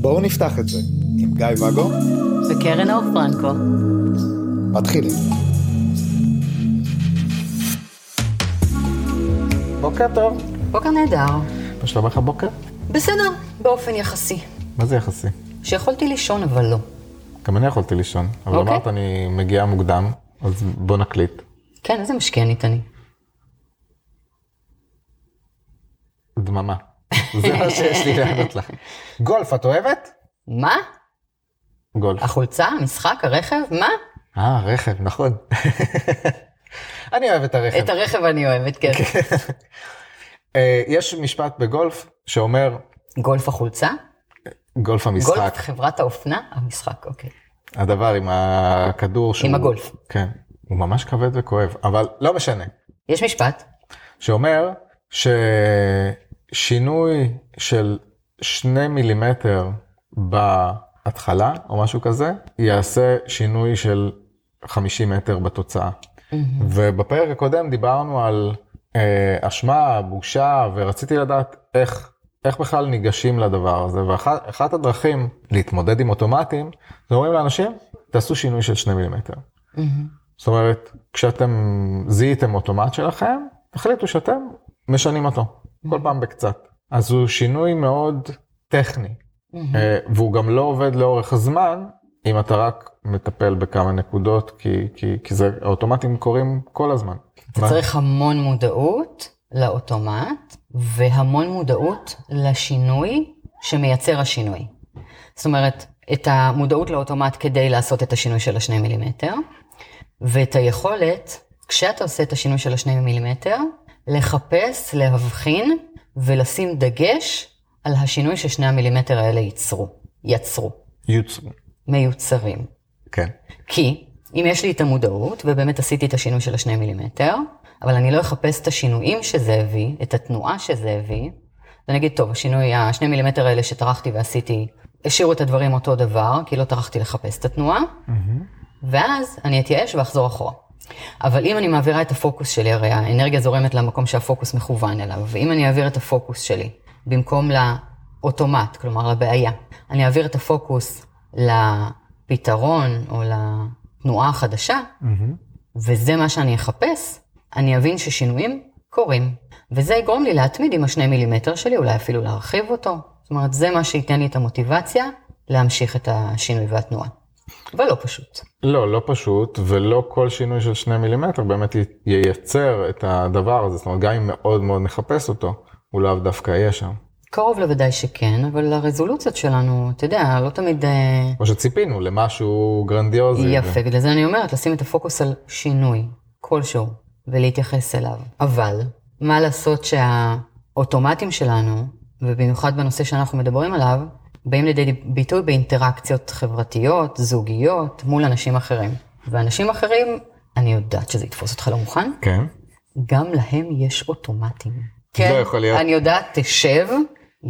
בואו נפתח את זה עם גיא ואגו וקרן אור פרנקו. מתחילים. בוקר טוב. בוקר נהדר. מה שלומך הבוקר? בסדר, באופן יחסי. מה זה יחסי? שיכולתי לישון, אבל לא. גם אני יכולתי לישון, אבל אוקיי. אמרת אני מגיעה מוקדם, אז בוא נקליט. כן, איזה משקיענית אני. דממה. זה מה שיש לי לענות לך. גולף, את אוהבת? מה? גולף. החולצה, המשחק, הרכב? מה? אה, רכב, נכון. אני אוהב את הרכב. את הרכב אני אוהבת, כן. אה, יש משפט בגולף שאומר, גולף החולצה? גולף המשחק, גולף חברת האופנה? המשחק, אוקיי. הדבר עם הכדור שהוא... עם הגולף. כן, הוא ממש כבד וכואב, אבל לא משנה. יש משפט? שאומר ששינוי של שני מילימטר בהתחלה או משהו כזה יעשה שינוי של 50 מטר בתוצאה. ובפרק הקודם דיברנו על אה, אשמה, בושה ורציתי לדעת איך, איך בכלל ניגשים לדבר הזה ואחת הדרכים להתמודד עם אוטומטים זה אומרים לאנשים תעשו שינוי של שני מילימטר. זאת אומרת, כשאתם זיהיתם אוטומט שלכם, תחליטו שאתם משנים אותו, כל פעם בקצת. אז הוא שינוי מאוד טכני, אה, והוא גם לא עובד לאורך הזמן, אם אתה רק מטפל בכמה נקודות, כי, כי, כי זה, האוטומטים קורים כל הזמן. אתה מה? צריך המון מודעות לאוטומט, והמון מודעות לשינוי שמייצר השינוי. זאת אומרת, את המודעות לאוטומט כדי לעשות את השינוי של השני מילימטר, ואת היכולת, כשאתה עושה את השינוי של השני מילימטר, לחפש, להבחין ולשים דגש על השינוי ששני המילימטר האלה ייצרו, יצרו, יוצרו. מיוצרים. כן. כי אם יש לי את המודעות, ובאמת עשיתי את השינוי של השני מילימטר, אבל אני לא אחפש את השינויים שזה הביא, את התנועה שזה הביא, ואני אגיד, טוב, השינוי, השני מילימטר האלה שטרחתי ועשיתי, השאירו את הדברים אותו דבר, כי לא טרחתי לחפש את התנועה, ואז אני אתייאש ואחזור אחורה. אבל אם אני מעבירה את הפוקוס שלי, הרי האנרגיה זורמת למקום שהפוקוס מכוון אליו, ואם אני אעביר את הפוקוס שלי במקום לאוטומט, כלומר לבעיה, אני אעביר את הפוקוס לפתרון או לתנועה החדשה, וזה מה שאני אחפש, אני אבין ששינויים קורים. וזה יגרום לי להתמיד עם השני מילימטר שלי, אולי אפילו להרחיב אותו. זאת אומרת, זה מה שייתן לי את המוטיבציה להמשיך את השינוי והתנועה. אבל לא פשוט. לא, לא פשוט, ולא כל שינוי של שני מילימטר באמת ייצר את הדבר הזה, זאת אומרת, גם אם מאוד מאוד נחפש אותו, הוא לאו דווקא יהיה שם. קרוב לוודאי שכן, אבל הרזולוציות שלנו, אתה יודע, לא תמיד... אה, או שציפינו למשהו גרנדיוזי. יפה, בגלל זה אני אומרת, לשים את הפוקוס על שינוי כלשהו ולהתייחס אליו. אבל, מה לעשות שהאוטומטים שלנו, ובמיוחד בנושא שאנחנו מדברים עליו, באים לידי ביטוי באינטראקציות חברתיות, זוגיות, מול אנשים אחרים. ואנשים אחרים, אני יודעת שזה יתפוס אותך לא מוכן, כן. גם להם יש אוטומטים. כן, לא יכול להיות. אני יודעת, תשב,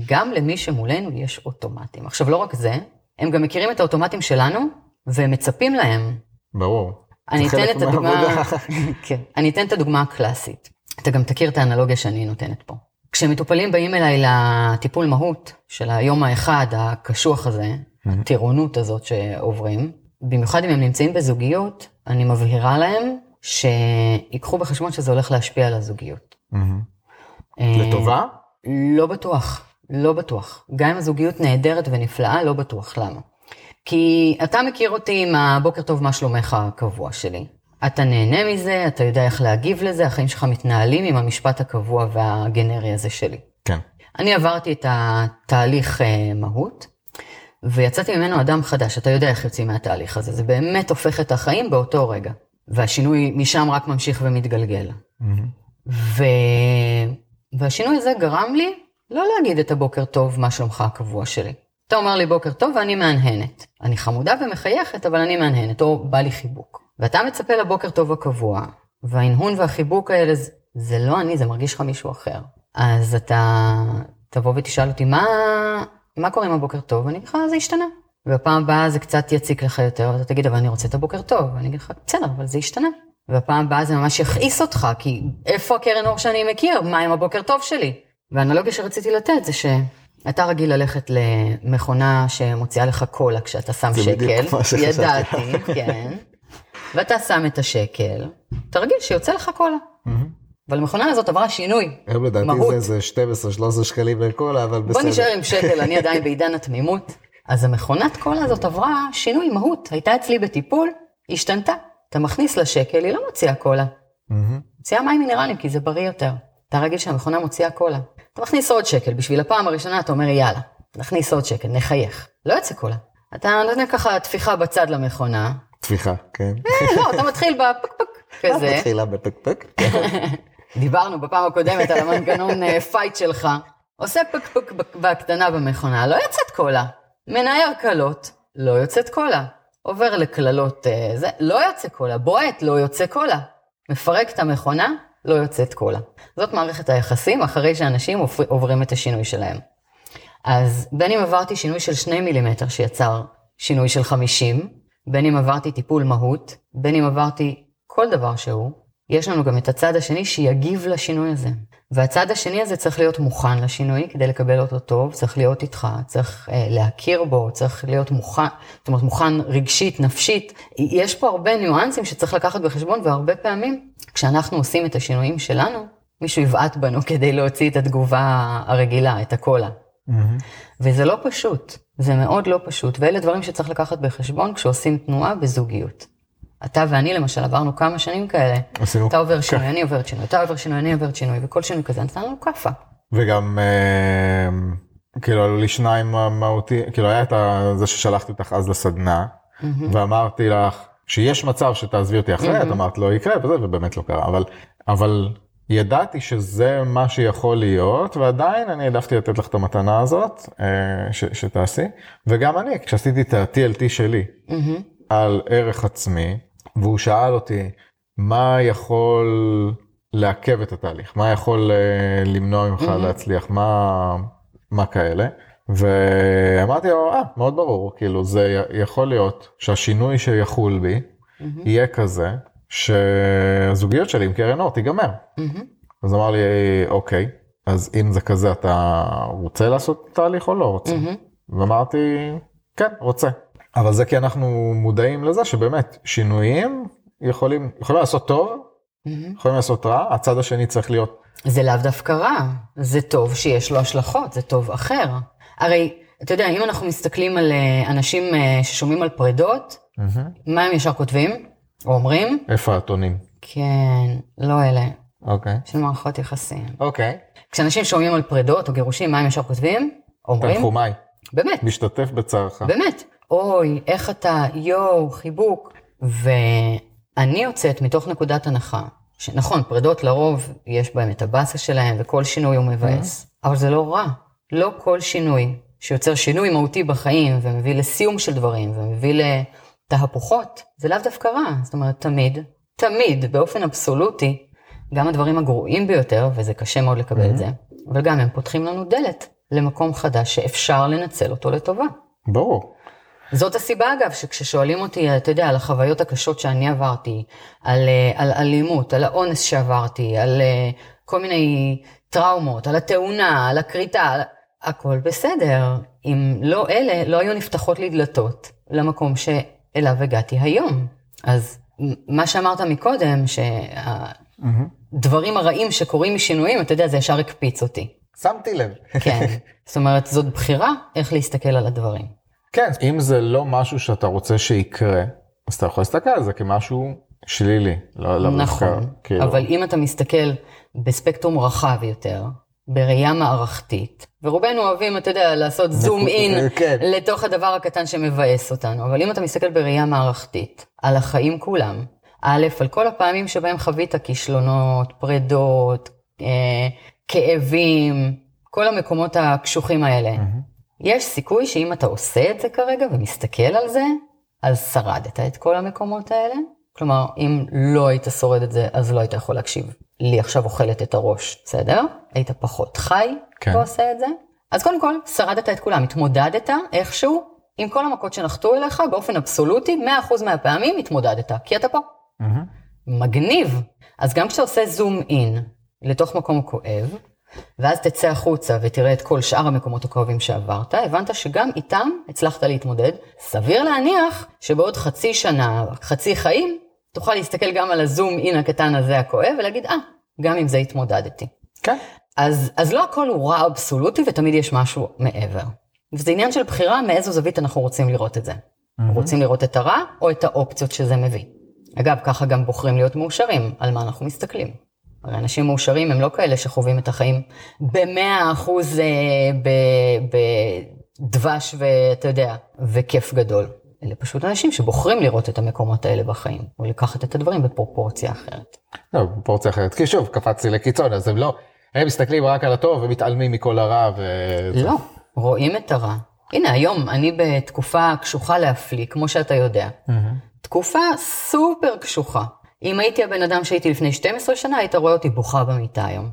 גם למי שמולנו יש אוטומטים. עכשיו, לא רק זה, הם גם מכירים את האוטומטים שלנו, והם מצפים להם. ברור. אני אתן את הדוגמה. כן, אני אתן את הדוגמה הקלאסית. אתה גם תכיר את האנלוגיה שאני נותנת פה. כשמטופלים באים אליי לטיפול מהות של היום האחד, הקשוח הזה, הטירונות הזאת שעוברים, במיוחד אם הם נמצאים בזוגיות, אני מבהירה להם שיקחו בחשבון שזה הולך להשפיע על הזוגיות. אה, לטובה? לא בטוח, לא בטוח. גם אם הזוגיות נהדרת ונפלאה, לא בטוח. למה? כי אתה מכיר אותי עם הבוקר טוב, מה שלומך הקבוע שלי. אתה נהנה מזה, אתה יודע איך להגיב לזה, החיים שלך מתנהלים עם המשפט הקבוע והגנרי הזה שלי. כן. אני עברתי את התהליך אה, מהות, ויצאתי ממנו אדם חדש, אתה יודע איך יוצאים מהתהליך הזה, זה באמת הופך את החיים באותו רגע. והשינוי משם רק ממשיך ומתגלגל. ו... והשינוי הזה גרם לי לא להגיד את הבוקר טוב, מה שלומך הקבוע שלי. אתה אומר לי בוקר טוב ואני מהנהנת. אני חמודה ומחייכת, אבל אני מהנהנת, או בא לי חיבוק. ואתה מצפה לבוקר טוב הקבוע, וההנהון והחיבוק האלה, זה- זה לא אני, זה מרגיש לך מישהו אחר. אז אתה תבוא ותשאל אותי, מה, מה קורה עם הבוקר טוב? ואני אגיד לך, זה השתנה. ובפעם הבאה זה קצת יציק לך יותר, ואתה תגיד, אבל אני רוצה את הבוקר טוב. ואני אגיד לך, בסדר, אבל זה השתנה. והפעם הבאה זה ממש יכעיס אותך, כי איפה הקרן אור שאני מכיר? מה עם הבוקר טוב שלי? והאנלוגיה שרציתי לתת זה שאתה רגיל ללכת למכונה שמוציאה לך קולה כשאתה שם זה שקל. בדיוק מה שחשבתי. ידעתי, כן. ואתה שם את השקל, אתה רגיל שיוצא לך קולה. אבל המכונה הזאת עברה שינוי. היום לדעתי מהות. זה איזה 12-13 שקלים לקולה, אבל בסדר. בוא נשאר עם שקל, אני עדיין בעידן התמימות. אז המכונת קולה הזאת עברה שינוי מהות, הייתה אצלי בטיפול, השתנתה. אתה מכניס לה שקל, היא לא מוציאה קולה. מוציאה מים מינרליים, כי זה בריא יותר. אתה רגיל שהמכונה מוציאה קולה. אתה מכניס עוד שקל, בשביל הפעם הראשונה אתה אומר יאללה, נכניס עוד שקל, נחייך. לא יוצא קולה. אתה נותן ככה טפיחה בצד למכונה, טפיחה, כן. אה, לא, אתה מתחיל בפקפק כזה. מתחילה בפקפק. דיברנו בפעם הקודמת על המנגנון אה, fight שלך. עושה פקפק בק- בקטנה במכונה, לא יוצאת קולה. מנער קלות, לא יוצאת קולה. עובר לקללות, אה, זה, לא יוצא קולה. בועט, לא יוצא קולה. מפרק את המכונה, לא יוצאת קולה. זאת מערכת היחסים אחרי שאנשים עובר- עוברים את השינוי שלהם. אז בין אם עברתי שינוי של 2 מילימטר שיצר שינוי של 50, בין אם עברתי טיפול מהות, בין אם עברתי כל דבר שהוא, יש לנו גם את הצד השני שיגיב לשינוי הזה. והצד השני הזה צריך להיות מוכן לשינוי כדי לקבל אותו טוב, צריך להיות איתך, צריך אה, להכיר בו, צריך להיות מוכן, זאת אומרת מוכן רגשית, נפשית. יש פה הרבה ניואנסים שצריך לקחת בחשבון, והרבה פעמים כשאנחנו עושים את השינויים שלנו, מישהו יבעט בנו כדי להוציא את התגובה הרגילה, את הקולה. מהמם. וזה לא פשוט, זה מאוד לא פשוט, ואלה דברים שצריך לקחת בחשבון כשעושים תנועה בזוגיות. אתה ואני למשל עברנו כמה שנים כאלה, עשינו אתה עובר שינוי, אני עוברת שינוי, אתה עובר שינוי, אני עוברת שינוי, וכל שינוי כזה נתן לנו כאפה. וגם אה, כאילו עלו לי שניים מהותי, כאילו היה את זה ששלחתי אותך אז לסדנה, ואמרתי לך שיש מצב שתעזבי אותי אחרי, את אמרת לא יקרה וזה, ובאמת לא קרה, אבל, אבל ידעתי שזה מה שיכול להיות, ועדיין אני העדפתי לתת לך את המתנה הזאת, אה, ש, שתעשי, וגם אני, כשעשיתי את ה-TLT שלי על ערך עצמי, והוא שאל אותי, מה יכול לעכב את התהליך? מה יכול אה, למנוע ממך להצליח? מה, מה כאלה? ואמרתי לו, אה, מאוד ברור, כאילו זה יכול להיות שהשינוי שיחול בי יהיה כזה שהזוגיות שלי עם קרן אור תיגמר. אז אמר לי, אוקיי, אז אם זה כזה, אתה רוצה לעשות תהליך או לא רוצה? ואמרתי, כן, רוצה. אבל זה כי אנחנו מודעים לזה שבאמת, שינויים יכולים, יכולים לעשות טוב, יכולים לעשות רע, הצד השני צריך להיות, זה לאו דווקא רע, זה טוב שיש לו השלכות, זה טוב אחר. הרי, אתה יודע, אם אנחנו מסתכלים על אה, אנשים אה, ששומעים על פרדות, מה הם ישר כותבים? או אומרים? איפה הטונים? כן, לא אלה, אוקיי. של מערכות יחסים. אוקיי. כשאנשים שומעים על פרדות או גירושים, מה הם ישר כותבים? אומרים? תנחומיי, באמת, משתתף בצערך. באמת. אוי, איך אתה, יואו, חיבוק. ואני יוצאת מתוך נקודת הנחה, שנכון, פרדות לרוב יש בהם את הבאסה שלהם, וכל שינוי הוא מבאס, אבל זה לא רע. לא כל שינוי שיוצר שינוי מהותי בחיים, ומביא לסיום של דברים, ומביא לתהפוכות, זה לאו דווקא רע. זאת אומרת, תמיד, תמיד, באופן אבסולוטי, גם הדברים הגרועים ביותר, וזה קשה מאוד לקבל את זה, אבל גם הם פותחים לנו דלת למקום חדש שאפשר לנצל אותו לטובה. ברור. זאת הסיבה אגב, שכששואלים אותי, אתה יודע, על החוויות הקשות שאני עברתי, על, אה, על אלימות, על האונס שעברתי, על אה, כל מיני טראומות, על התאונה, על הכריתה, על... הכל בסדר. אם לא אלה, לא היו נפתחות לי דלתות למקום שאליו הגעתי היום. אז מה שאמרת מקודם, שהדברים הרעים שקורים משינויים, אתה יודע, זה ישר הקפיץ אותי. שמתי לב. כן. זאת אומרת, זאת בחירה איך להסתכל על הדברים. כן, אם זה לא משהו שאתה רוצה שיקרה, אז אתה יכול להסתכל על זה כמשהו שלילי. לא, לא נכון, דווקא, כאילו. אבל אם אתה מסתכל בספקטרום רחב יותר, בראייה מערכתית, ורובנו אוהבים, אתה יודע, לעשות זום אין כן. לתוך הדבר הקטן שמבאס אותנו, אבל אם אתה מסתכל בראייה מערכתית, על החיים כולם, א', על כל הפעמים שבהם חווית כישלונות, פרדות, אה, כאבים, כל המקומות הקשוחים האלה, יש סיכוי שאם אתה עושה את זה כרגע ומסתכל על זה, אז שרדת את כל המקומות האלה. כלומר, אם לא היית שורד את זה, אז לא היית יכול להקשיב. לי עכשיו אוכלת את הראש, בסדר? היית פחות חי כן. ועושה את זה. אז קודם כל, שרדת את כולם, התמודדת איכשהו עם כל המכות שנחתו אליך באופן אבסולוטי, 100% מהפעמים התמודדת, כי אתה פה. מהמם. מגניב. אז גם כשאתה עושה זום אין לתוך מקום כואב, ואז תצא החוצה ותראה את כל שאר המקומות הכואבים שעברת, הבנת שגם איתם הצלחת להתמודד. סביר להניח שבעוד חצי שנה, חצי חיים, תוכל להסתכל גם על הזום אין הקטן הזה הכואב ולהגיד, אה, ah, גם עם זה התמודדתי. כן. אז, אז לא הכל הוא רע אבסולוטי ותמיד יש משהו מעבר. וזה עניין של בחירה מאיזו זווית אנחנו רוצים לראות את זה. Mm-hmm. רוצים לראות את הרע או את האופציות שזה מביא. אגב, ככה גם בוחרים להיות מאושרים, על מה אנחנו מסתכלים. הרי אנשים מאושרים הם לא כאלה שחווים את החיים במאה אחוז אה, בדבש ואתה יודע, וכיף גדול. אלה פשוט אנשים שבוחרים לראות את המקומות האלה בחיים, או לקחת את הדברים בפרופורציה אחרת. לא, בפרופורציה אחרת, כי שוב, קפצתי לקיצון, אז הם לא, הם מסתכלים רק על הטוב ומתעלמים מכל הרע. ו... לא, רואים את הרע. הנה, היום אני בתקופה קשוחה להפליא, כמו שאתה יודע. Mm-hmm. תקופה סופר קשוחה. אם הייתי הבן אדם שהייתי לפני 12 שנה, היית רואה אותי בוכה במיטה היום.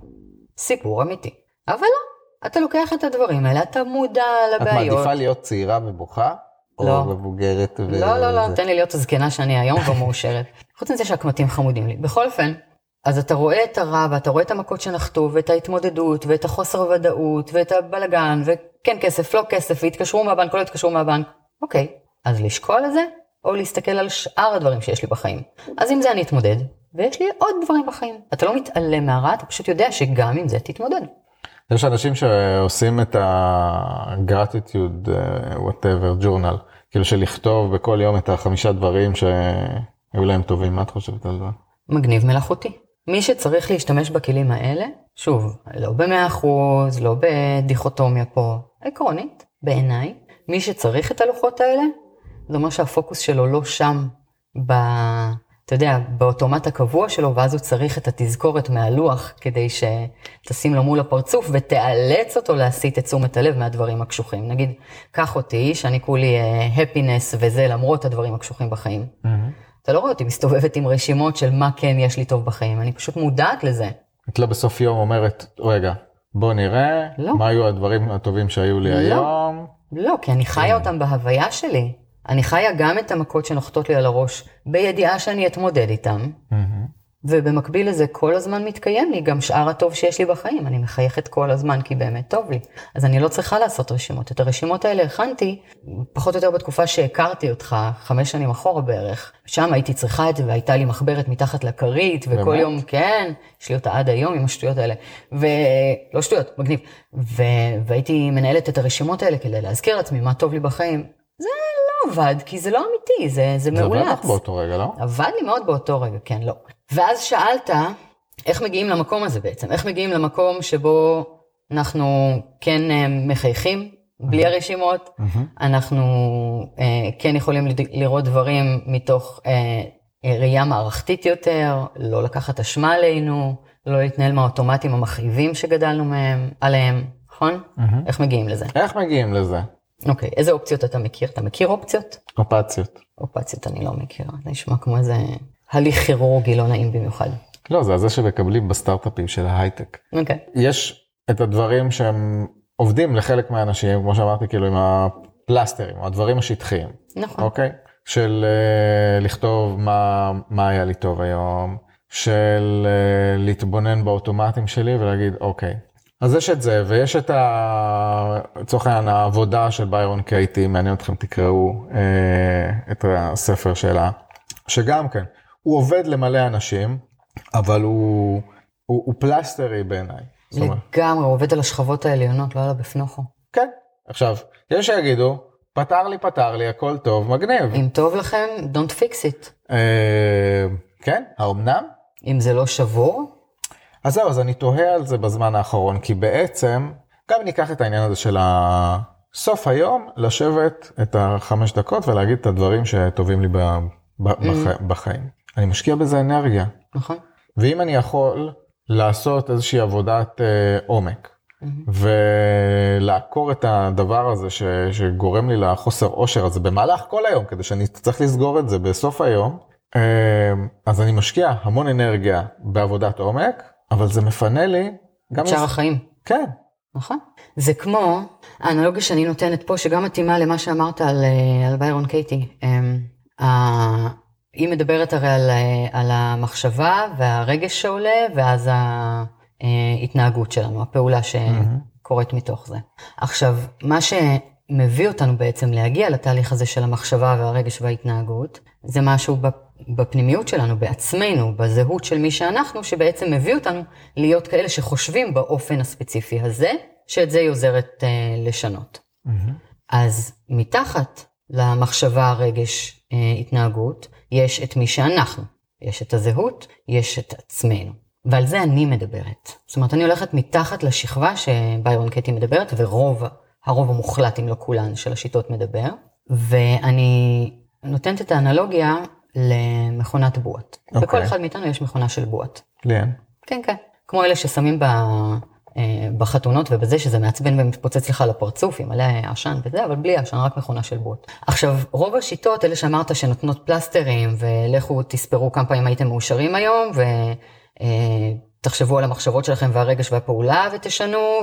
סיפור אמיתי. אבל לא, אתה לוקח את הדברים האלה, אתה מודע לבעיות. את מעדיפה להיות צעירה ובוכה? לא. או מבוגרת ו... לא, לא, לא, תן לי להיות הזקנה שאני היום ומאושרת. חוץ מזה שהקמטים חמודים לי. בכל אופן, אז אתה רואה את הרע, ואתה רואה את המכות שנחתו, ואת ההתמודדות, ואת החוסר ודאות, ואת הבלגן, וכן כסף, לא כסף, והתקשרו מהבנק, לא התקשרו מהבנק. אוקיי, אז לשקול על זה, או להסתכל על שאר הדברים שיש לי בחיים. אז עם זה אני אתמודד, ויש לי עוד דברים בחיים. אתה לא מתעלם מהרע, אתה פשוט יודע שגם עם זה תתמודד. יש אנשים שעושים את ה-gratitude, uh, whatever, journal, כאילו של לכתוב בכל יום את החמישה דברים שהיו להם טובים, מה את חושבת על זה? מגניב מלאכותי. מי שצריך להשתמש בכלים האלה, שוב, לא במאה אחוז, לא בדיכוטומיה פה, עקרונית, בעיניי, מי שצריך את הלוחות האלה, זה אומר שהפוקוס שלו לא שם, ב, אתה יודע, באוטומט הקבוע שלו, ואז הוא צריך את התזכורת מהלוח כדי שתשים לו מול הפרצוף ותאלץ אותו להסיט את תשומת הלב מהדברים הקשוחים. נגיד, קח אותי, שאני כולי הפינס uh, וזה למרות הדברים הקשוחים בחיים. Mm-hmm. אתה לא רואה אותי מסתובבת עם רשימות של מה כן יש לי טוב בחיים, אני פשוט מודעת לזה. את לא בסוף יום אומרת, רגע, בוא נראה, לא. מה היו הדברים הטובים שהיו לי לא. היום. לא, כי אני חיה. אותם בהוויה שלי. אני חיה גם את המכות שנוחתות לי על הראש, בידיעה שאני אתמודד איתם, mm-hmm. ובמקביל לזה כל הזמן מתקיים לי גם שאר הטוב שיש לי בחיים. אני מחייכת כל הזמן כי באמת טוב לי. אז אני לא צריכה לעשות רשימות. את הרשימות האלה הכנתי פחות או יותר בתקופה שהכרתי אותך, חמש שנים אחורה בערך. שם הייתי צריכה את זה והייתה לי מחברת מתחת לכרית, וכל באמת? יום, כן, יש לי אותה עד היום עם השטויות האלה. ולא שטויות, מגניב. ו... והייתי מנהלת את הרשימות האלה כדי להזכיר לעצמי מה טוב לי בחיים. זה עבד, כי זה לא אמיתי, זה, זה מאולץ. זה עבד לך באותו רגע, לא? עבד לי מאוד באותו רגע, כן, לא. ואז שאלת, איך מגיעים למקום הזה בעצם? איך מגיעים למקום שבו אנחנו כן אה, מחייכים, בלי הרשימות, אנחנו אה, כן יכולים לראות דברים מתוך אה, ראייה מערכתית יותר, לא לקחת אשמה עלינו, לא להתנהל מהאוטומטים המכאיבים שגדלנו מהם, עליהם, נכון? איך מגיעים לזה? איך מגיעים לזה? אוקיי, איזה אופציות אתה מכיר? אתה מכיר אופציות? אופציות. אופציות אני לא מכיר, זה נשמע כמו איזה הליך כירורגי לא נעים במיוחד. לא, זה זה שמקבלים בסטארט-אפים של ההייטק. אוקיי. יש את הדברים שהם עובדים לחלק מהאנשים, כמו שאמרתי, כאילו עם הפלסטרים, או הדברים השטחיים. נכון. אוקיי? של uh, לכתוב מה, מה היה לי טוב היום, של uh, להתבונן באוטומטים שלי ולהגיד, אוקיי, אז יש את זה, ויש את ה... לצורך העניין העבודה של ביירון קייטי, מעניין אתכם תקראו אה, את הספר שלה, שגם כן, הוא עובד למלא אנשים, אבל הוא, הוא, הוא פלסטרי בעיניי. לגמרי, הוא עובד על השכבות העליונות, לא על הבפנוכו. כן, עכשיו, יש שיגידו, פתר לי, פתר לי, הכל טוב, מגניב. אם טוב לכם, don't fix it. אה, כן, האומנם? אם זה לא שבור, אז זהו, אז אני תוהה על זה בזמן האחרון, כי בעצם, גם ניקח את העניין הזה של סוף היום, לשבת את החמש דקות ולהגיד את הדברים שטובים לי mm. בחיים. אני משקיע בזה אנרגיה. נכון. ואם אני יכול לעשות איזושהי עבודת אה, עומק, mm-hmm. ולעקור את הדבר הזה ש, שגורם לי לחוסר עושר הזה במהלך כל היום, כדי שאני צריך לסגור את זה בסוף היום, אה, אז אני משקיע המון אנרגיה בעבודת עומק, אבל זה מפנה לי גם... את שאר החיים. כן. נכון. זה כמו האנלוגיה שאני נותנת פה, שגם מתאימה למה שאמרת על, אה, על ביירון קייטי. אמ, היא מדברת הרי על, אה, על המחשבה והרגש שעולה, ואז ההתנהגות שלנו, הפעולה שקורית מתוך זה. עכשיו, מה שמביא אותנו בעצם להגיע לתהליך הזה של המחשבה והרגש וההתנהגות, זה משהו בפנימיות שלנו, בעצמנו, בזהות של מי שאנחנו, שבעצם מביא אותנו להיות כאלה שחושבים באופן הספציפי הזה, שאת זה היא עוזרת אה, לשנות. Mm-hmm. אז מתחת למחשבה, רגש, אה, התנהגות, יש את מי שאנחנו. יש את הזהות, יש את עצמנו. ועל זה אני מדברת. זאת אומרת, אני הולכת מתחת לשכבה שביירון קטי מדברת, ורוב, הרוב המוחלט, אם לא כולן, של השיטות מדבר. ואני נותנת את האנלוגיה למכונת בועות. Okay. אוקיי. בכל אחד מאיתנו יש מכונה של בועות. אין. כן, כן. כמו אלה ששמים ב... אה, בחתונות ובזה שזה מעצבן ומתפוצץ לך לפרצוף עם מלא עשן וזה, אבל בלי עשן, רק מכונה של בוט. עכשיו, רוב השיטות, אלה שאמרת שנותנות פלסטרים, ולכו תספרו כמה פעמים הייתם מאושרים היום, ותחשבו אה, על המחשבות שלכם והרגש והפעולה ותשנו,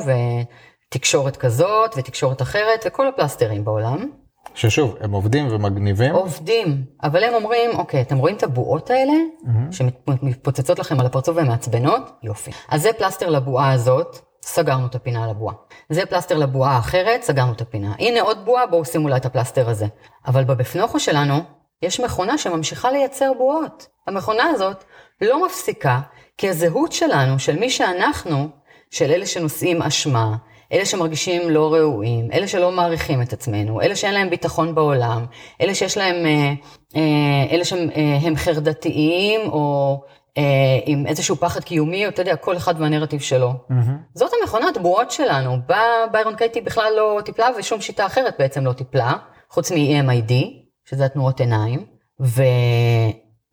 ותקשורת כזאת ותקשורת אחרת, וכל הפלסטרים בעולם. ששוב, הם עובדים ומגניבים. עובדים, אבל הם אומרים, אוקיי, אתם רואים את הבועות האלה, mm-hmm. שמתפוצצות לכם על הפרצוף ומעצבנות? יופי. אז זה פלסטר לבועה הזאת, סגרנו את הפינה על הבועה. זה פלסטר לבועה האחרת, סגרנו את הפינה. הנה עוד בועה, בואו שימו לה את הפלסטר הזה. אבל בבפנוכו שלנו, יש מכונה שממשיכה לייצר בועות. המכונה הזאת לא מפסיקה, כי הזהות שלנו, של מי שאנחנו, של אלה שנושאים אשמה, אלה שמרגישים לא ראויים, אלה שלא מעריכים את עצמנו, אלה שאין להם ביטחון בעולם, אלה שיש להם, אה, אה, אלה שהם אה, חרדתיים או עם איזשהו פחד קיומי, אתה יודע, כל אחד והנרטיב שלו. Mm-hmm. זאת המכונת בועות שלנו. בא ביירון קייטי בכלל לא טיפלה ושום שיטה אחרת בעצם לא טיפלה, חוץ מ-EMID, שזה התנועות עיניים, ו...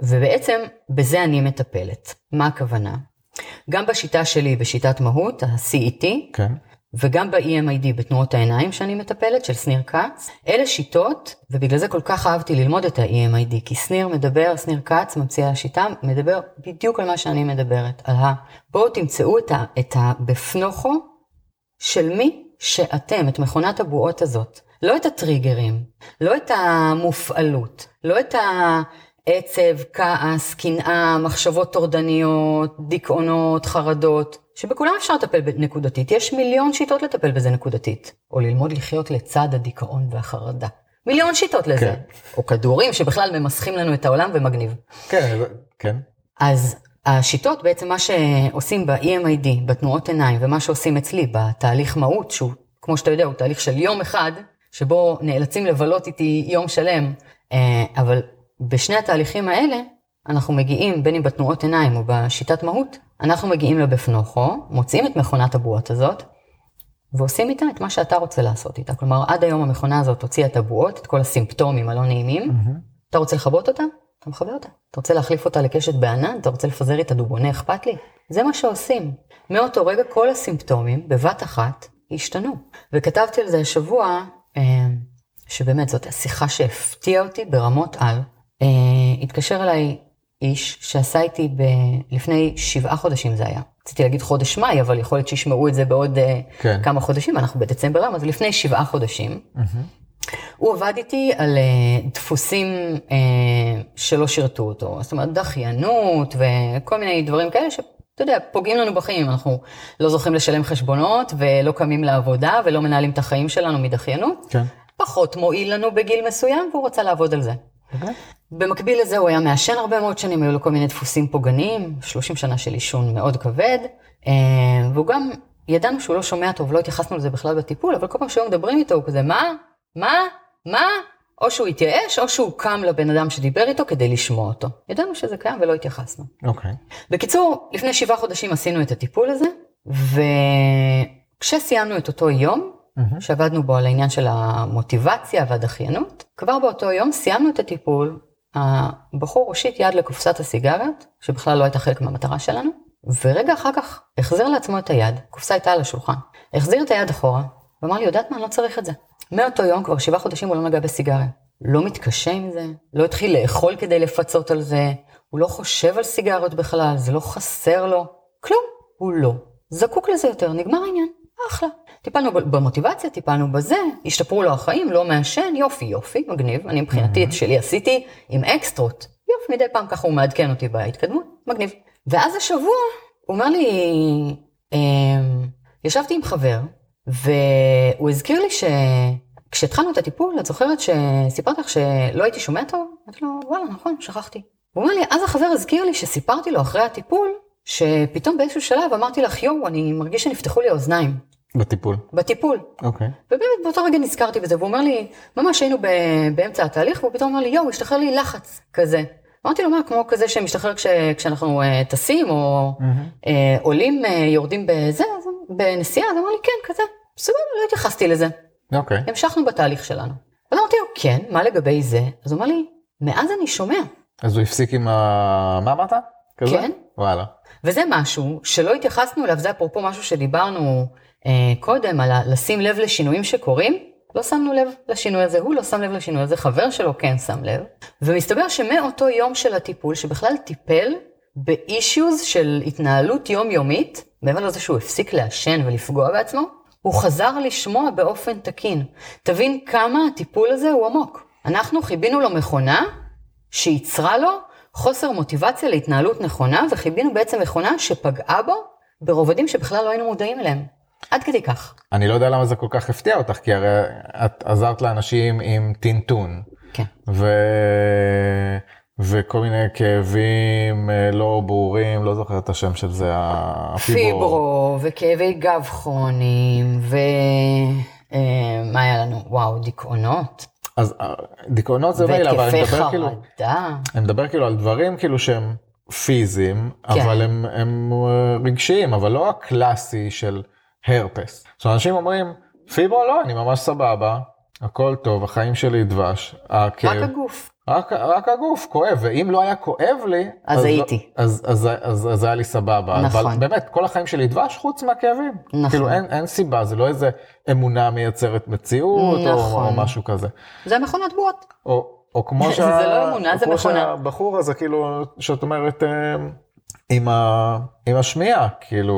ובעצם בזה אני מטפלת. מה הכוונה? גם בשיטה שלי, בשיטת מהות, ה-CET, כן. וגם ב-EMID, בתנועות העיניים שאני מטפלת, של שניר כץ, אלה שיטות, ובגלל זה כל כך אהבתי ללמוד את ה-EMID, כי שניר מדבר, שניר כץ, ממציא השיטה, מדבר בדיוק על מה שאני מדברת, על ה... בואו תמצאו את, ה... את הבפנוכו של מי שאתם, את מכונת הבועות הזאת. לא את הטריגרים, לא את המופעלות, לא את העצב, כעס, קנאה, מחשבות טורדניות, דיכאונות, חרדות. שבכולם אפשר לטפל נקודתית. יש מיליון שיטות לטפל בזה נקודתית. או ללמוד לחיות לצד הדיכאון והחרדה. מיליון שיטות לזה. כן. או כדורים שבכלל ממסכים לנו את העולם ומגניב. כן, כן. אז השיטות, בעצם מה שעושים ב-EMID, בתנועות עיניים, ומה שעושים אצלי בתהליך מהות, שהוא, כמו שאתה יודע, הוא תהליך של יום אחד, שבו נאלצים לבלות איתי יום שלם, אה, אבל בשני התהליכים האלה, אנחנו מגיעים, בין אם בתנועות עיניים או בשיטת מהות, אנחנו מגיעים לבפנוכו, מוצאים את מכונת הבועות הזאת, ועושים איתה את מה שאתה רוצה לעשות איתה. כלומר, עד היום המכונה הזאת הוציאה את הבועות, את כל הסימפטומים הלא נעימים. Mm-hmm. אתה רוצה לכבות אותה? אתה מכבה אותה. אתה רוצה להחליף אותה לקשת בענן? אתה רוצה לפזר איתה דובוני אכפת לי? זה מה שעושים. מאותו רגע כל הסימפטומים, בבת אחת, השתנו. וכתבתי על זה השבוע, אה, שבאמת זאת השיחה שהפתיעה אותי ברמות על. אה, התקשר אליי איש שעשה איתי ב... לפני שבעה חודשים זה היה. רציתי להגיד חודש מאי, אבל יכול להיות שישמעו את זה בעוד אה, כן. כמה חודשים, אנחנו בדצמבר אז לפני שבעה חודשים. Mm-hmm. הוא עבד איתי על uh, דפוסים uh, שלא שירתו אותו, זאת אומרת דחיינות וכל מיני דברים כאלה שאתה יודע, פוגעים לנו בחיים, אנחנו לא זוכים לשלם חשבונות ולא קמים לעבודה ולא מנהלים את החיים שלנו מדחיינות. כן. פחות מועיל לנו בגיל מסוים והוא רצה לעבוד על זה. Okay. במקביל לזה הוא היה מעשן הרבה מאוד שנים, היו לו כל מיני דפוסים פוגעניים, 30 שנה של עישון מאוד כבד, אה, והוא גם, ידענו שהוא לא שומע טוב, לא התייחסנו לזה בכלל בטיפול, אבל כל פעם שהיו מדברים איתו הוא כזה, מה? מה? מה? או שהוא התייאש, או שהוא קם לבן אדם שדיבר איתו כדי לשמוע אותו. ידענו שזה קיים ולא התייחסנו. אוקיי. Okay. בקיצור, לפני שבעה חודשים עשינו את הטיפול הזה, וכשסיימנו את אותו יום, mm-hmm. שעבדנו בו על העניין של המוטיבציה והדחיינות, כבר באותו יום סיימנו את הטיפול, הבחור הושיט יד לקופסת הסיגריות, שבכלל לא הייתה חלק מהמטרה שלנו, ורגע אחר כך החזיר לעצמו את היד, קופסה הייתה על השולחן, החזיר את היד אחורה, ואמר לי, יודעת מה, אני לא צריך את זה. מאותו יום, כבר שבעה חודשים הוא לא נגע בסיגריה. לא מתקשה עם זה, לא התחיל לאכול כדי לפצות על זה, הוא לא חושב על סיגריות בכלל, זה לא חסר לו, כלום, הוא לא זקוק לזה יותר, נגמר העניין, אחלה. טיפלנו במוטיבציה, טיפלנו בזה, השתפרו לו החיים, לא מעשן, יופי, יופי, מגניב. אני מבחינתי את שלי עשיתי עם אקסטרות, יופי, מדי פעם ככה הוא מעדכן אותי בהתקדמות, מגניב. ואז השבוע, הוא אומר לי, אמ, ישבתי עם חבר, והוא הזכיר לי שכשהתחלנו את הטיפול, את זוכרת שסיפרתי לך שלא הייתי שומע טוב? אמרתי לו, וואלה, נכון, שכחתי. הוא אומר לי, אז החבר הזכיר לי שסיפרתי לו אחרי הטיפול, שפתאום באיזשהו שלב אמרתי לך, יואו, אני מרגיש שנפתחו לי האוזניים. בטיפול. בטיפול. אוקיי. ובאמת באותו רגע נזכרתי בזה, והוא אומר לי, ממש היינו ב- באמצע התהליך, והוא פתאום אומר לי, יואו, השתחרר לי לחץ כזה. אמרתי לו, מה, כמו כזה שמשתחרר כש, כשאנחנו uh, טסים, או uh, עולים, uh, יורדים בזה, אז, בנסיעה, אז הוא אמר לי, כן, כזה. סבבה, לא התייחסתי לזה. אוקיי. המשכנו בתהליך שלנו. אז אמרתי לו, כן, מה לגבי זה? אז הוא אמר לי, מאז אני שומע. אז הוא הפסיק עם ה... מה אמרת? כזה? כן. וואלה. וזה משהו שלא התייחסנו אליו, זה אפרופו משהו שדיברנו קודם, על לשים לב לשינויים שקורים. לא שמנו לב לשינוי הזה, הוא לא שם לב לשינוי הזה, חבר שלו כן שם לב. ומסתבר שמאותו יום של הטיפול, שבכלל טיפל באישיוז של התנהלות יומיומית, מעבר לזה שהוא הפסיק לעשן ולפגוע בעצמו, הוא חזר לשמוע באופן תקין. תבין כמה הטיפול הזה הוא עמוק. אנחנו חיבינו לו מכונה שייצרה לו חוסר מוטיבציה להתנהלות נכונה, וחיבינו בעצם מכונה שפגעה בו ברובדים שבכלל לא היינו מודעים אליהם. עד כדי כך. אני לא יודע למה זה כל כך הפתיע אותך, כי הרי את עזרת לאנשים עם טינטון. כן. ו... וכל מיני כאבים אה, לא ברורים, לא זוכר את השם של זה, הפיברו. פיברו, וכאבי גב כרוניים, ו... אה, מה היה לנו? וואו, דיכאונות. אז אה, דיכאונות זה מילא, אבל אני והתקפי מדבר כאילו, חרדה. אני מדבר כאילו על דברים כאילו שהם פיזיים, כן. אבל הם, הם רגשיים, אבל לא הקלאסי של הרפס. אומרת, אנשים אומרים, פיברו לא, אני ממש סבבה, הכל טוב, החיים שלי דבש, הכאב. רק הגוף. רק, רק הגוף כואב, ואם לא היה כואב לי, אז לא- הייתי. אז, אז, אז, אז, אז היה לי סבבה. נכון. אבל באמת, כל החיים שלי דבש חוץ מהכאבים. נכון. כאילו אין, אין סיבה, זה לא איזה אמונה מייצרת מציאות, או, נכון. או משהו כזה. זה מכונת בועות. או, או כמו זה לא אמונה, או זה מכונה. שהבחור הזה, כאילו, שאת אומרת, אה, עם, ה, עם השמיעה, כאילו,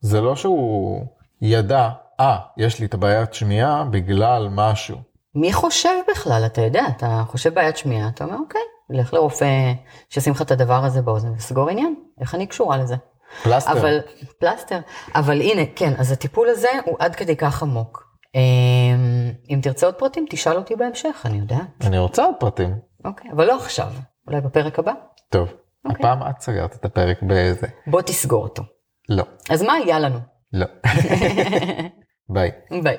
זה לא שהוא ידע, אה, יש לי את הבעיית שמיעה בגלל משהו. מי חושב בכלל? אתה יודע, אתה חושב בעיית שמיעה, אתה אומר, אוקיי, לך לרופא שישים לך את הדבר הזה באוזן וסגור עניין. איך אני קשורה לזה? פלסטר. אבל, פלסטר. אבל הנה, כן, אז הטיפול הזה הוא עד כדי כך עמוק. אמ, אם תרצה עוד פרטים, תשאל אותי בהמשך, אני יודעת. אני רוצה עוד פרטים. אוקיי, אבל לא עכשיו, אולי בפרק הבא. טוב, אוקיי. הפעם את סגרת את הפרק בזה. בוא תסגור אותו. לא, אז מה היה לנו? לא. ביי. ביי.